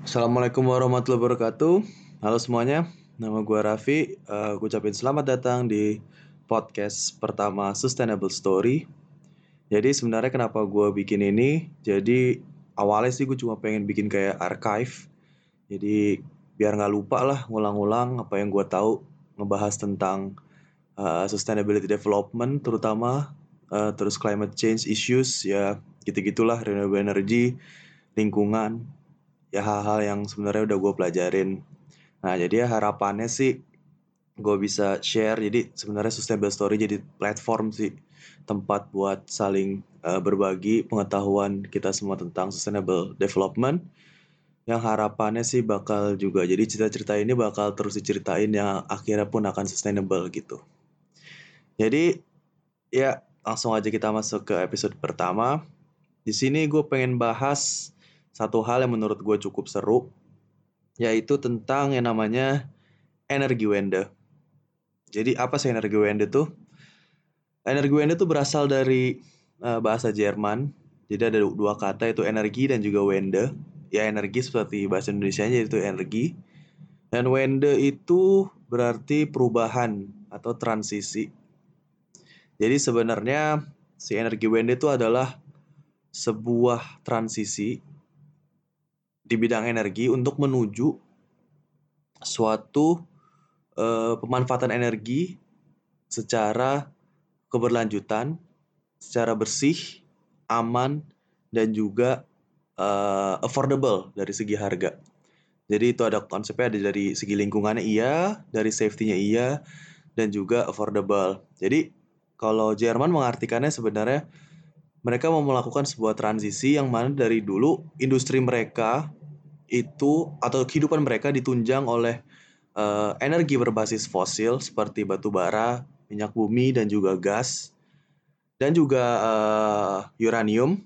Assalamualaikum warahmatullahi wabarakatuh. Halo semuanya, nama gue Raffi. Uh, gue ucapin selamat datang di podcast pertama Sustainable Story. Jadi sebenarnya kenapa gue bikin ini? Jadi awalnya sih gue cuma pengen bikin kayak archive. Jadi biar nggak lupa lah ngulang-ngulang apa yang gue tahu ngebahas tentang uh, sustainability development terutama uh, terus climate change issues ya gitu-gitulah renewable energy lingkungan ya hal-hal yang sebenarnya udah gue pelajarin. Nah jadi ya harapannya sih gue bisa share. Jadi sebenarnya sustainable story jadi platform sih tempat buat saling uh, berbagi pengetahuan kita semua tentang sustainable development. Yang harapannya sih bakal juga jadi cerita-cerita ini bakal terus diceritain yang akhirnya pun akan sustainable gitu. Jadi ya langsung aja kita masuk ke episode pertama. Di sini gue pengen bahas satu hal yang menurut gue cukup seru, yaitu tentang yang namanya energi Wende. Jadi apa sih energi Wende tuh? Energi Wende tuh berasal dari uh, bahasa Jerman. Jadi ada dua kata itu energi dan juga Wende. Ya energi seperti bahasa Indonesia itu energi. Dan Wende itu berarti perubahan atau transisi. Jadi sebenarnya si energi Wende itu adalah sebuah transisi di bidang energi untuk menuju suatu uh, pemanfaatan energi secara keberlanjutan, secara bersih, aman, dan juga uh, affordable dari segi harga. Jadi itu ada konsepnya ada dari segi lingkungannya iya, dari safety-nya iya, dan juga affordable. Jadi kalau Jerman mengartikannya sebenarnya mereka mau melakukan sebuah transisi yang mana dari dulu industri mereka itu atau kehidupan mereka ditunjang oleh uh, energi berbasis fosil seperti batu bara, minyak bumi dan juga gas dan juga uh, uranium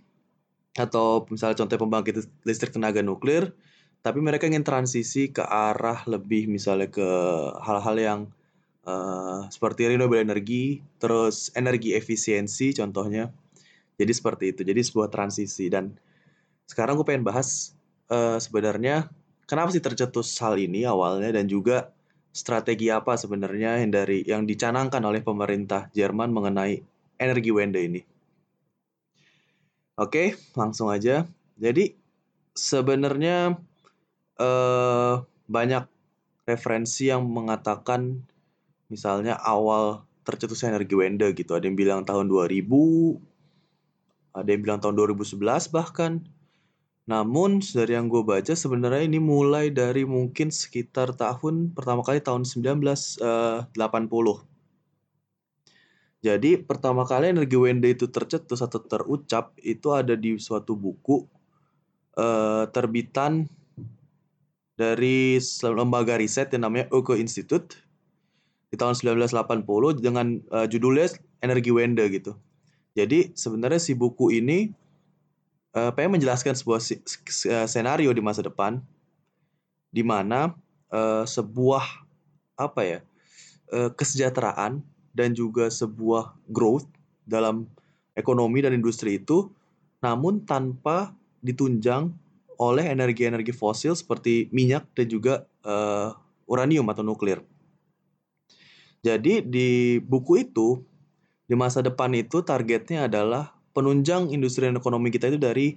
atau misalnya contoh pembangkit listrik tenaga nuklir. Tapi mereka ingin transisi ke arah lebih misalnya ke hal-hal yang uh, seperti renewable energy terus energi efisiensi contohnya. Jadi seperti itu. Jadi sebuah transisi. Dan sekarang gue pengen bahas uh, sebenarnya kenapa sih tercetus hal ini awalnya dan juga strategi apa sebenarnya yang dari yang dicanangkan oleh pemerintah Jerman mengenai energi Wende ini. Oke, langsung aja. Jadi sebenarnya uh, banyak referensi yang mengatakan misalnya awal tercetus energi Wende gitu. Ada yang bilang tahun 2000, ada yang bilang tahun 2011 bahkan. Namun dari yang gue baca sebenarnya ini mulai dari mungkin sekitar tahun pertama kali tahun 1980. Eh, Jadi pertama kali energi Wende itu tercetus atau terucap itu ada di suatu buku uh, terbitan dari lembaga riset yang namanya Oko Institute di tahun 1980 dengan uh, judulnya Energi Wende gitu. Jadi sebenarnya si buku ini uh, pengen menjelaskan sebuah uh, senario di masa depan di mana uh, sebuah apa ya uh, kesejahteraan dan juga sebuah growth dalam ekonomi dan industri itu namun tanpa ditunjang oleh energi-energi fosil seperti minyak dan juga uh, uranium atau nuklir. Jadi di buku itu di masa depan itu targetnya adalah penunjang industri dan ekonomi kita itu dari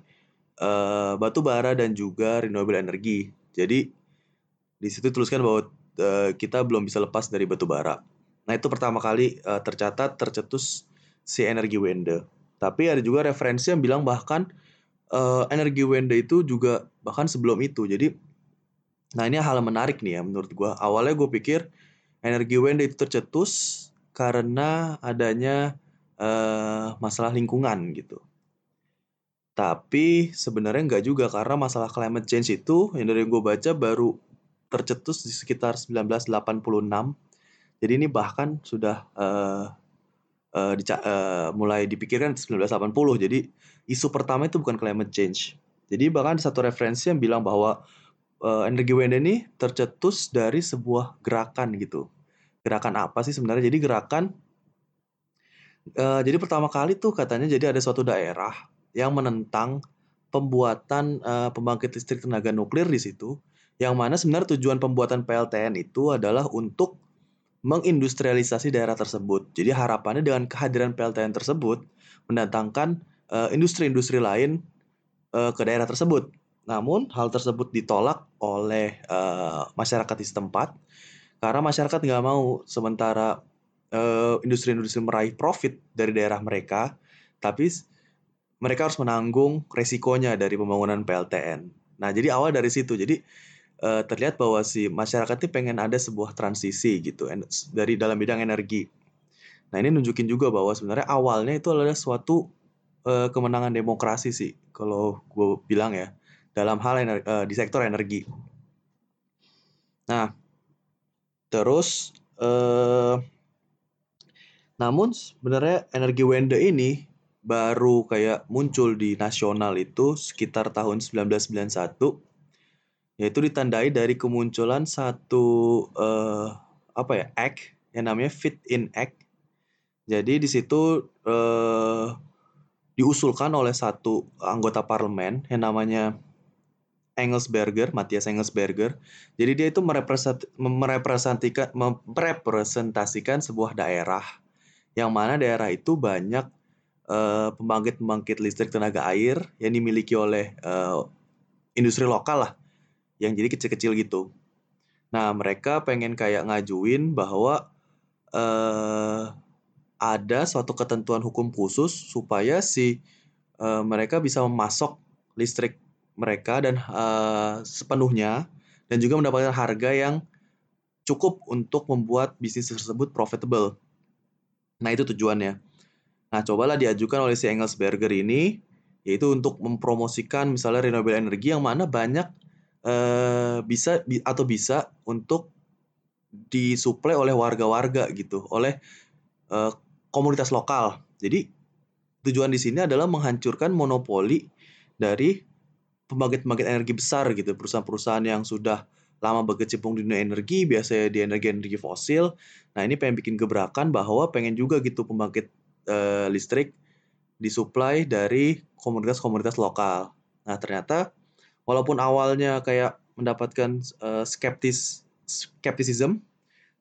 uh, batu bara dan juga renewable energy. Jadi di situ tuliskan bahwa uh, kita belum bisa lepas dari batu bara. Nah itu pertama kali uh, tercatat tercetus si energi Wende. Tapi ada juga referensi yang bilang bahkan uh, energi Wende itu juga bahkan sebelum itu. Jadi nah ini hal menarik nih ya menurut gue. Awalnya gue pikir energi Wende itu tercetus karena adanya uh, masalah lingkungan gitu. Tapi sebenarnya nggak juga karena masalah climate change itu yang dari gue baca baru tercetus di sekitar 1986. Jadi ini bahkan sudah uh, uh, dica- uh, mulai dipikirkan 1980. Jadi isu pertama itu bukan climate change. Jadi bahkan satu referensi yang bilang bahwa uh, energi wind ini tercetus dari sebuah gerakan gitu. Gerakan apa sih sebenarnya? Jadi gerakan Uh, jadi pertama kali tuh katanya jadi ada suatu daerah yang menentang pembuatan uh, pembangkit listrik tenaga nuklir di situ, yang mana sebenarnya tujuan pembuatan PLTN itu adalah untuk mengindustrialisasi daerah tersebut. Jadi harapannya dengan kehadiran PLTN tersebut mendatangkan uh, industri-industri lain uh, ke daerah tersebut. Namun hal tersebut ditolak oleh uh, masyarakat di setempat karena masyarakat nggak mau sementara industri-industri uh, meraih profit dari daerah mereka, tapi mereka harus menanggung resikonya dari pembangunan PLTN. Nah jadi awal dari situ. Jadi uh, terlihat bahwa si masyarakat ini pengen ada sebuah transisi gitu dari dalam bidang energi. Nah ini nunjukin juga bahwa sebenarnya awalnya itu adalah suatu uh, kemenangan demokrasi sih kalau gue bilang ya dalam hal energi, uh, di sektor energi. Nah terus uh, namun sebenarnya energi Wende ini baru kayak muncul di nasional itu sekitar tahun 1991 yaitu ditandai dari kemunculan satu uh, apa ya act yang namanya Fit in Act. Jadi di situ uh, diusulkan oleh satu anggota parlemen yang namanya Engelsberger, Matthias Engelsberger. Jadi dia itu merepresentasikan, merepresentasikan sebuah daerah yang mana daerah itu banyak pembangkit pembangkit-pembangkit listrik tenaga air yang dimiliki oleh uh, industri lokal lah, yang jadi kecil-kecil gitu. Nah mereka pengen kayak ngajuin bahwa uh, ada suatu ketentuan hukum khusus supaya si uh, mereka bisa memasok listrik mereka dan uh, sepenuhnya dan juga mendapatkan harga yang cukup untuk membuat bisnis tersebut profitable. Nah, itu tujuannya. Nah, cobalah diajukan oleh si Engelsberger ini yaitu untuk mempromosikan misalnya renewable energy yang mana banyak uh, bisa atau bisa untuk disuplai oleh warga-warga gitu, oleh uh, komunitas lokal. Jadi tujuan di sini adalah menghancurkan monopoli dari pembangkit-pembangkit energi besar gitu, perusahaan-perusahaan yang sudah lama berkecimpung di dunia energi, biasanya di energi-energi fosil. Nah, ini pengen bikin gebrakan bahwa pengen juga gitu pembangkit uh, listrik disuplai dari komunitas-komunitas lokal. Nah, ternyata walaupun awalnya kayak mendapatkan uh, skeptis skepticism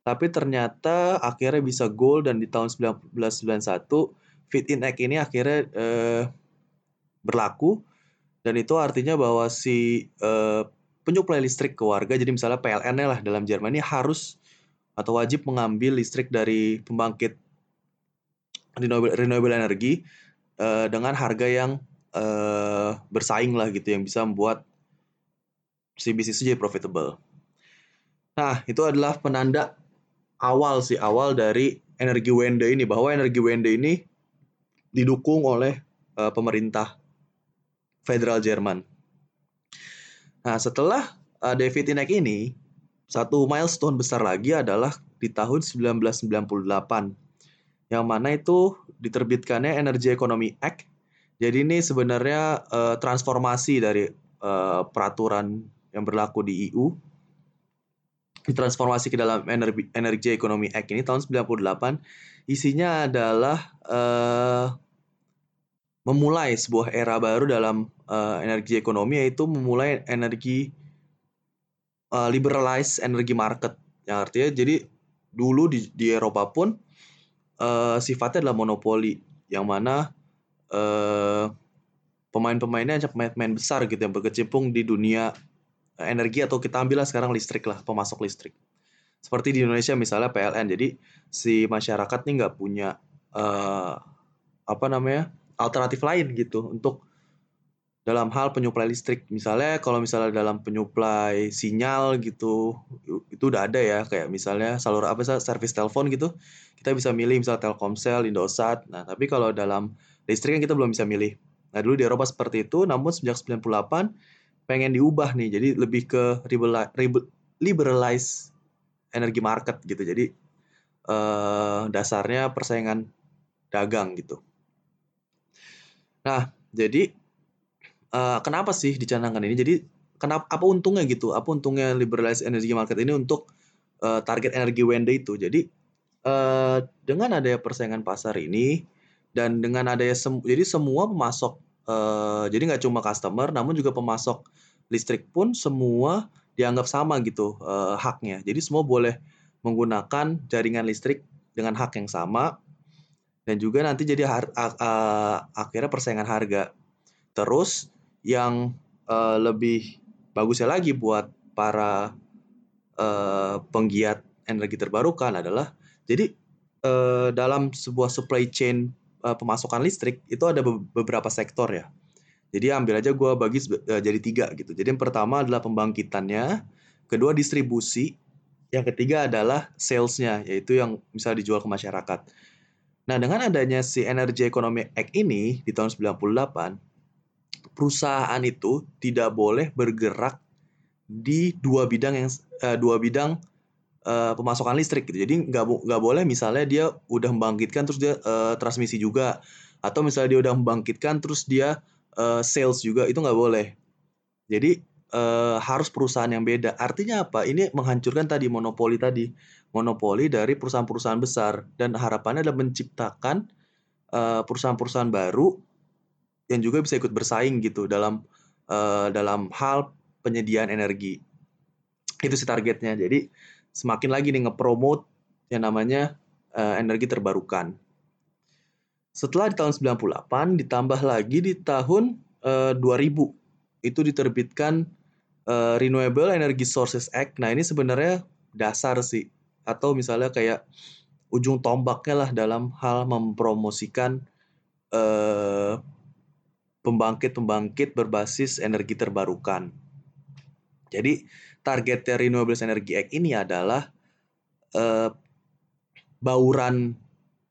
tapi ternyata akhirnya bisa goal dan di tahun 1991 Fit in Act ini akhirnya eh, berlaku dan itu artinya bahwa si eh, penyuplai listrik ke warga jadi misalnya PLN lah dalam Jerman ini harus atau wajib mengambil listrik dari pembangkit renewable, renewable energy eh, dengan harga yang eh, bersaing lah gitu yang bisa membuat si bisnis jadi profitable. Nah, itu adalah penanda awal sih awal dari energi Wende ini bahwa energi Wende ini didukung oleh uh, pemerintah federal Jerman. Nah, setelah uh, David Inek ini, satu milestone besar lagi adalah di tahun 1998 yang mana itu diterbitkannya Energy Economy Act. Jadi ini sebenarnya uh, transformasi dari uh, peraturan yang berlaku di EU ditransformasi ke dalam energi, energi ekonomi Act ini tahun 98 isinya adalah uh, memulai sebuah era baru dalam uh, energi ekonomi yaitu memulai energi uh, liberalized energi market yang artinya jadi dulu di, di Eropa pun uh, sifatnya adalah monopoli yang mana uh, pemain-pemainnya pemain-pemain besar gitu yang berkecimpung di dunia energi atau kita ambillah sekarang listrik lah, pemasok listrik. Seperti di Indonesia misalnya PLN. Jadi si masyarakat nih nggak punya uh, apa namanya alternatif lain gitu untuk dalam hal penyuplai listrik. Misalnya kalau misalnya dalam penyuplai sinyal gitu itu udah ada ya kayak misalnya salur apa sih servis telepon gitu. Kita bisa milih misalnya Telkomsel, Indosat. Nah, tapi kalau dalam listrik kan kita belum bisa milih. Nah, dulu di Eropa seperti itu, namun sejak 98 pengen diubah nih jadi lebih ke liberalize energi market gitu jadi uh, dasarnya persaingan dagang gitu nah jadi uh, kenapa sih dicanangkan ini jadi kenapa apa untungnya gitu apa untungnya liberalize energi market ini untuk uh, target energi Wende itu jadi uh, dengan adanya persaingan pasar ini dan dengan adanya sem jadi semua pemasok uh, jadi nggak cuma customer, namun juga pemasok listrik pun semua dianggap sama gitu uh, haknya. Jadi semua boleh menggunakan jaringan listrik dengan hak yang sama dan juga nanti jadi har uh, akhirnya persaingan harga. Terus yang uh, lebih bagusnya lagi buat para uh, penggiat energi terbarukan adalah jadi uh, dalam sebuah supply chain uh, pemasukan listrik itu ada beberapa sektor ya. Jadi ambil aja gue bagi uh, jadi tiga gitu. Jadi yang pertama adalah pembangkitannya, kedua distribusi, yang ketiga adalah salesnya, yaitu yang misalnya dijual ke masyarakat. Nah dengan adanya si Energy Economy Act ini di tahun 98, perusahaan itu tidak boleh bergerak di dua bidang yang uh, dua bidang uh, pemasukan listrik gitu. Jadi nggak nggak boleh misalnya dia udah membangkitkan terus dia uh, transmisi juga atau misalnya dia udah membangkitkan terus dia uh, sales juga itu nggak boleh. Jadi uh, harus perusahaan yang beda. Artinya apa? Ini menghancurkan tadi monopoli tadi, monopoli dari perusahaan-perusahaan besar dan harapannya adalah menciptakan perusahaan-perusahaan baru yang juga bisa ikut bersaing gitu dalam uh, dalam hal penyediaan energi. Itu sih targetnya. Jadi semakin lagi nih ngepromote yang namanya uh, energi terbarukan. Setelah di tahun 98 ditambah lagi di tahun uh, eh, 2000 itu diterbitkan uh, Renewable Energy Sources Act. Nah, ini sebenarnya dasar sih atau misalnya kayak ujung tombaknya lah dalam hal mempromosikan uh, pembangkit-pembangkit berbasis energi terbarukan. Jadi targetnya Renewable Energy Act ini adalah uh, bauran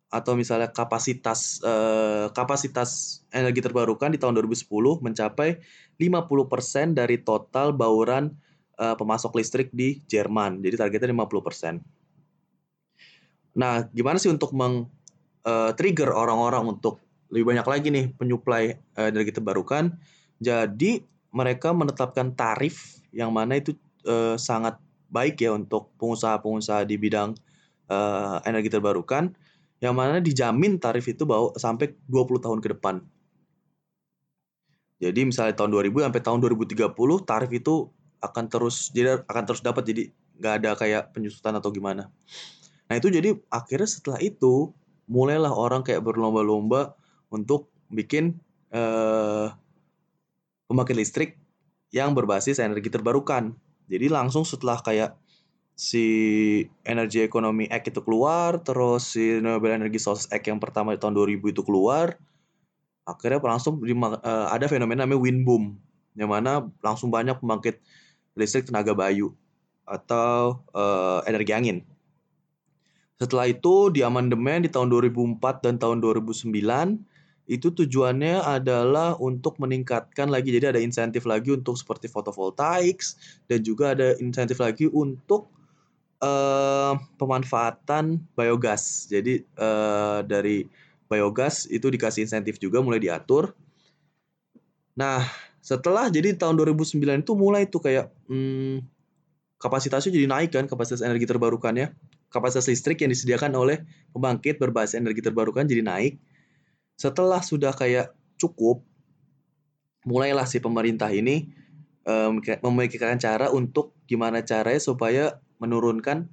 atau misalnya kapasitas uh, kapasitas energi terbarukan di tahun 2010 mencapai 50% dari total bauran uh, pemasok listrik di Jerman. Jadi targetnya 50%. Nah, gimana sih untuk meng uh, trigger orang-orang untuk lebih banyak lagi nih penyuplai uh, energi terbarukan? Jadi mereka menetapkan tarif yang mana itu uh, sangat baik ya untuk pengusaha-pengusaha di bidang uh, energi terbarukan yang mana dijamin tarif itu bawa sampai 20 tahun ke depan. Jadi misalnya tahun 2000 sampai tahun 2030 tarif itu akan terus jadi akan terus dapat jadi nggak ada kayak penyusutan atau gimana. Nah itu jadi akhirnya setelah itu mulailah orang kayak berlomba-lomba untuk bikin uh, pembangkit listrik yang berbasis energi terbarukan. Jadi langsung setelah kayak si Energy Economy Act itu keluar, terus si Renewable Energy Sources Act yang pertama di tahun 2000 itu keluar, akhirnya langsung uh, ada fenomena namanya wind boom, yang mana langsung banyak pembangkit listrik tenaga bayu atau uh, energi angin. Setelah itu di amandemen di tahun 2004 dan tahun 2009 itu tujuannya adalah untuk meningkatkan lagi jadi ada insentif lagi untuk seperti photovoltaics dan juga ada insentif lagi untuk uh, pemanfaatan biogas. Jadi uh, dari biogas itu dikasih insentif juga mulai diatur. Nah setelah jadi tahun 2009 itu mulai itu kayak hmm, kapasitasnya jadi naik kan kapasitas energi terbarukannya kapasitas listrik yang disediakan oleh pembangkit berbasis energi terbarukan jadi naik setelah sudah kayak cukup, mulailah si pemerintah ini um, memikirkan cara untuk gimana caranya supaya menurunkan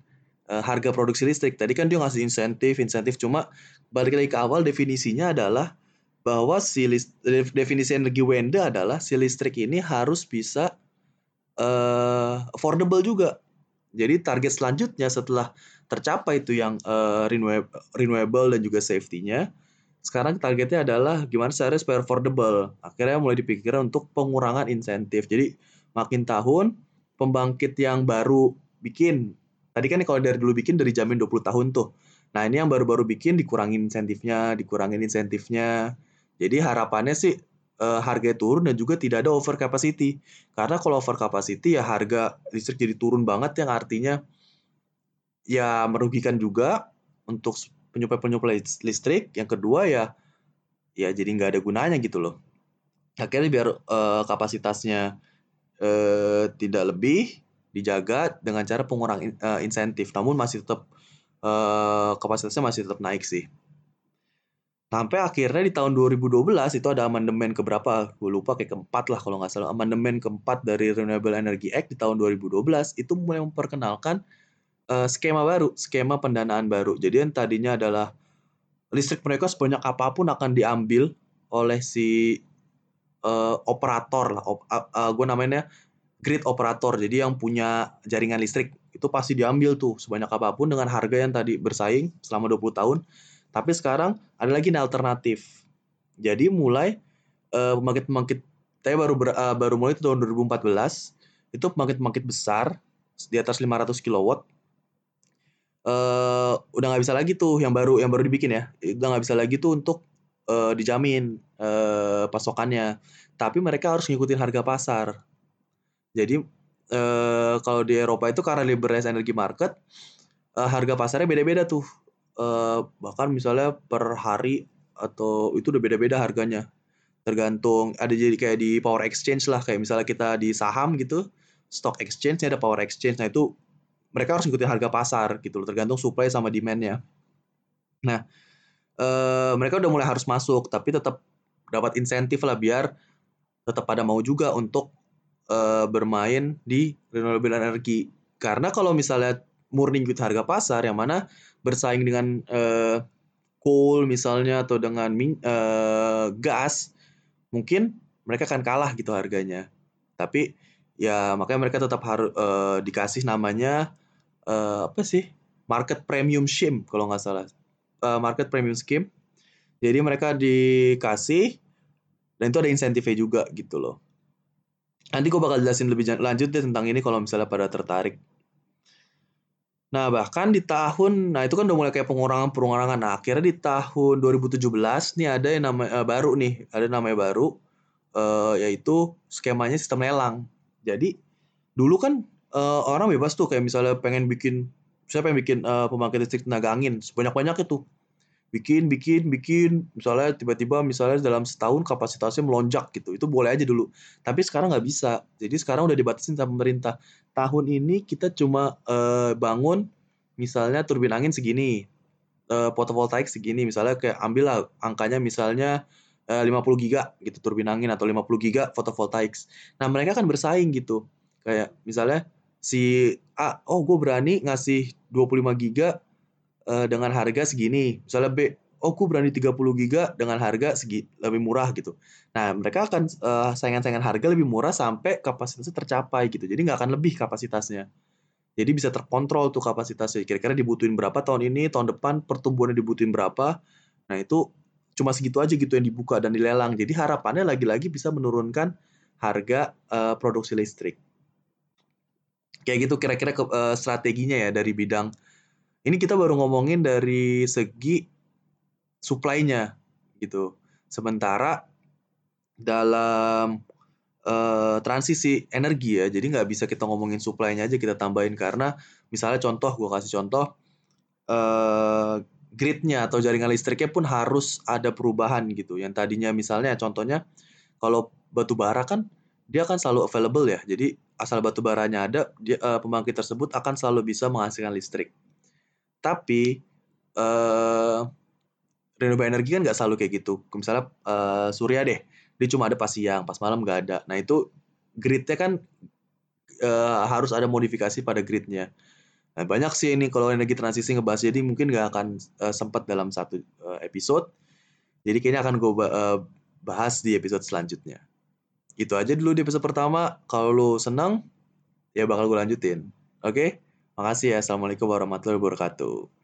uh, harga produksi listrik. Tadi kan dia ngasih insentif, insentif cuma balik lagi ke awal definisinya adalah bahwa si list, definisi energi Wende adalah si listrik ini harus bisa uh, affordable juga. Jadi target selanjutnya setelah tercapai itu yang uh, renewable, renewable dan juga safety-nya, sekarang targetnya adalah gimana caranya supaya affordable. Akhirnya mulai dipikirkan untuk pengurangan insentif. Jadi makin tahun pembangkit yang baru bikin. Tadi kan kalau dari dulu bikin dari jamin 20 tahun tuh. Nah ini yang baru-baru bikin dikurangin insentifnya, dikurangin insentifnya. Jadi harapannya sih eh, harga turun dan juga tidak ada over capacity. Karena kalau over capacity ya harga listrik jadi turun banget yang artinya ya merugikan juga untuk penyuplai-penyuplai listrik. Yang kedua ya ya jadi nggak ada gunanya gitu loh. Akhirnya biar uh, kapasitasnya uh, tidak lebih dijaga dengan cara pengurang uh, insentif. Namun masih tetap uh, kapasitasnya masih tetap naik sih. Sampai akhirnya di tahun 2012 itu ada amandemen keberapa? Gue lupa kayak keempat lah kalau nggak salah. Amandemen keempat dari Renewable Energy Act di tahun 2012 itu mulai memperkenalkan uh, skema baru, skema pendanaan baru. Jadi yang tadinya adalah listrik mereka sebanyak apa pun akan diambil oleh si uh, operator lah, op, uh, uh, gue namanya grid operator. Jadi yang punya jaringan listrik itu pasti diambil tuh sebanyak apa pun dengan harga yang tadi bersaing selama 20 tahun tapi sekarang ada lagi alternatif. Jadi mulai uh, pembangkit-pembangkit saya baru ber, uh, baru mulai itu tahun 2014 itu pembangkit-pembangkit besar di atas 500 kW uh, udah nggak bisa lagi tuh yang baru yang baru dibikin ya. Udah nggak bisa lagi tuh untuk uh, dijamin uh, pasokannya. Tapi mereka harus ngikutin harga pasar. Jadi uh, kalau di Eropa itu karena liberalized energy market uh, harga pasarnya beda-beda tuh. Uh, bahkan misalnya per hari atau itu udah beda-beda harganya. Tergantung ada jadi kayak di power exchange lah. Kayak misalnya kita di saham gitu, stock exchange ada power exchange. Nah, itu mereka harus ngikutin harga pasar gitu loh, tergantung supply sama demand-nya. Nah, uh, mereka udah mulai harus masuk tapi tetap dapat insentif lah biar tetap pada mau juga untuk uh, bermain di renewable energy. Karena kalau misalnya murni ngikut harga pasar yang mana bersaing dengan uh, coal misalnya atau dengan uh, gas, mungkin mereka akan kalah gitu harganya. Tapi ya makanya mereka tetap harus uh, dikasih namanya uh, apa sih market premium scheme kalau nggak salah uh, market premium scheme. Jadi mereka dikasih dan itu ada insentifnya juga gitu loh. Nanti gue bakal jelasin lebih lanjut deh tentang ini kalau misalnya pada tertarik. Nah, bahkan di tahun nah itu kan udah mulai kayak pengurangan-pengurangan. Nah, akhirnya di tahun 2017 nih ada yang namanya uh, baru nih, ada namanya baru uh, yaitu skemanya sistem lelang. Jadi dulu kan uh, orang bebas tuh kayak misalnya pengen bikin siapa yang bikin uh, pembangkit listrik tenaga angin sebanyak-banyak itu. Bikin bikin bikin misalnya tiba-tiba misalnya dalam setahun kapasitasnya melonjak gitu itu boleh aja dulu. Tapi sekarang nggak bisa jadi sekarang udah dibatasin sama pemerintah. Tahun ini kita cuma uh, bangun misalnya turbin angin segini uh, fotovoltaik segini misalnya kayak ambil lah angkanya misalnya uh, 50 giga gitu turbin angin atau 50 giga fotovoltaik. Nah mereka kan bersaing gitu kayak misalnya si A oh gue berani ngasih 25 giga uh, dengan harga segini. Misalnya B, oh aku berani 30 giga dengan harga segi lebih murah gitu. Nah, mereka akan uh, saingan-saingan harga lebih murah sampai kapasitasnya tercapai gitu. Jadi nggak akan lebih kapasitasnya. Jadi bisa terkontrol tuh kapasitasnya. Kira-kira dibutuhin berapa tahun ini, tahun depan pertumbuhannya dibutuhin berapa. Nah, itu cuma segitu aja gitu yang dibuka dan dilelang. Jadi harapannya lagi-lagi bisa menurunkan harga uh, produksi listrik. Kayak gitu kira-kira uh, strateginya ya dari bidang ini kita baru ngomongin dari segi supply-nya gitu. Sementara dalam uh, transisi energi ya, jadi nggak bisa kita ngomongin supply-nya aja kita tambahin karena misalnya contoh, gue kasih contoh, uh, gridnya atau jaringan listriknya pun harus ada perubahan gitu. Yang tadinya misalnya contohnya kalau batu bara kan dia akan selalu available ya. Jadi asal batu baranya ada, dia, uh, pembangkit tersebut akan selalu bisa menghasilkan listrik. Tapi uh, renewable energi kan nggak selalu kayak gitu. Misalnya uh, surya deh, dia cuma ada pas siang, pas malam nggak ada. Nah itu gridnya kan uh, harus ada modifikasi pada gridnya. Nah, banyak sih ini kalau energi transisi ngebahas jadi mungkin nggak akan uh, sempat dalam satu uh, episode. Jadi kayaknya akan gue uh, bahas di episode selanjutnya. Itu aja dulu di episode pertama. Kalau lo senang, ya bakal gue lanjutin. Oke? Okay? Makasih ya. Assalamualaikum warahmatullahi wabarakatuh.